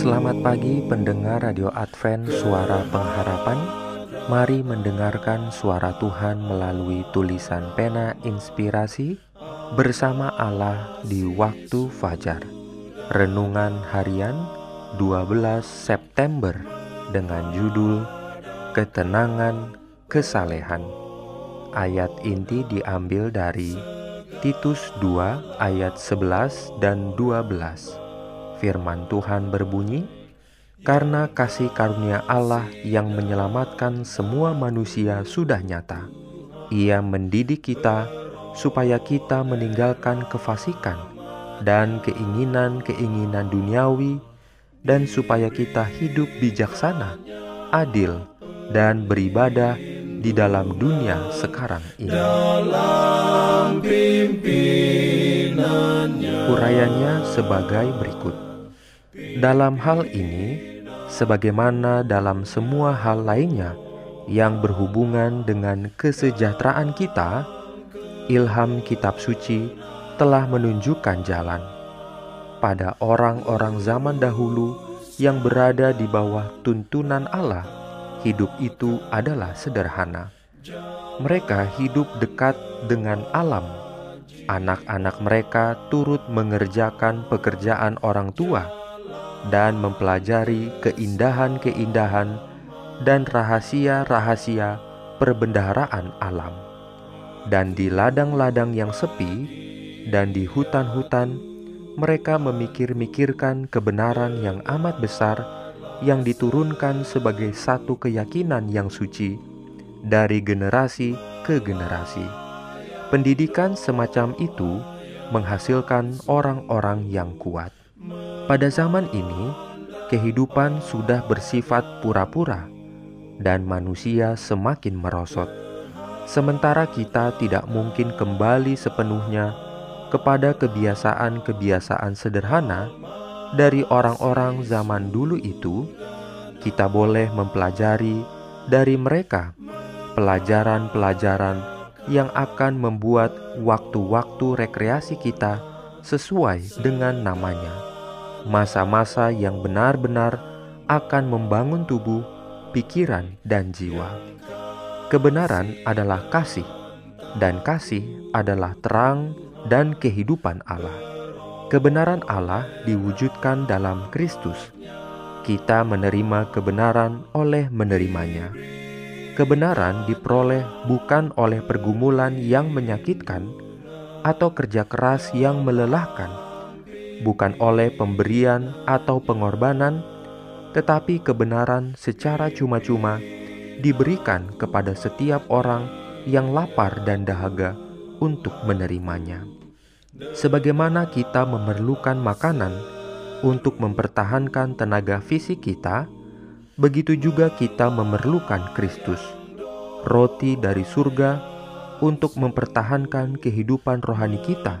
Selamat pagi pendengar Radio Advent Suara Pengharapan Mari mendengarkan suara Tuhan melalui tulisan pena inspirasi bersama Allah di waktu fajar. Renungan harian 12 September dengan judul Ketenangan Kesalehan. Ayat inti diambil dari Titus 2 ayat 11 dan 12. Firman Tuhan berbunyi, karena kasih karunia Allah yang menyelamatkan semua manusia sudah nyata. Ia mendidik kita supaya kita meninggalkan kefasikan dan keinginan-keinginan duniawi dan supaya kita hidup bijaksana, adil, dan beribadah di dalam dunia sekarang ini. Urayanya sebagai berikut. Dalam hal ini, sebagaimana dalam semua hal lainnya yang berhubungan dengan kesejahteraan kita, ilham Kitab Suci telah menunjukkan jalan pada orang-orang zaman dahulu yang berada di bawah tuntunan Allah. Hidup itu adalah sederhana. Mereka hidup dekat dengan alam. Anak-anak mereka turut mengerjakan pekerjaan orang tua dan mempelajari keindahan-keindahan dan rahasia-rahasia perbendaharaan alam. Dan di ladang-ladang yang sepi dan di hutan-hutan, mereka memikir-mikirkan kebenaran yang amat besar yang diturunkan sebagai satu keyakinan yang suci dari generasi ke generasi. Pendidikan semacam itu menghasilkan orang-orang yang kuat. Pada zaman ini, kehidupan sudah bersifat pura-pura dan manusia semakin merosot. Sementara kita tidak mungkin kembali sepenuhnya kepada kebiasaan-kebiasaan sederhana dari orang-orang zaman dulu itu, kita boleh mempelajari dari mereka pelajaran-pelajaran yang akan membuat waktu-waktu rekreasi kita sesuai dengan namanya masa-masa yang benar-benar akan membangun tubuh, pikiran, dan jiwa. Kebenaran adalah kasih, dan kasih adalah terang dan kehidupan Allah. Kebenaran Allah diwujudkan dalam Kristus. Kita menerima kebenaran oleh menerimanya. Kebenaran diperoleh bukan oleh pergumulan yang menyakitkan atau kerja keras yang melelahkan bukan oleh pemberian atau pengorbanan, tetapi kebenaran secara cuma-cuma diberikan kepada setiap orang yang lapar dan dahaga untuk menerimanya. Sebagaimana kita memerlukan makanan untuk mempertahankan tenaga fisik kita, begitu juga kita memerlukan Kristus, roti dari surga, untuk mempertahankan kehidupan rohani kita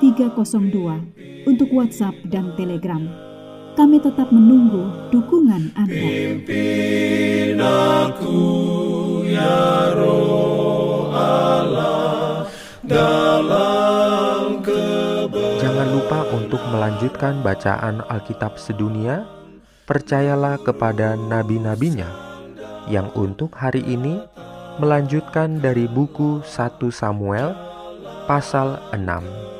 302 untuk WhatsApp dan Telegram. Kami tetap menunggu dukungan Anda. aku, ya roh dalam Jangan lupa untuk melanjutkan bacaan Alkitab sedunia. Percayalah kepada nabi-nabinya yang untuk hari ini melanjutkan dari buku 1 Samuel pasal 6.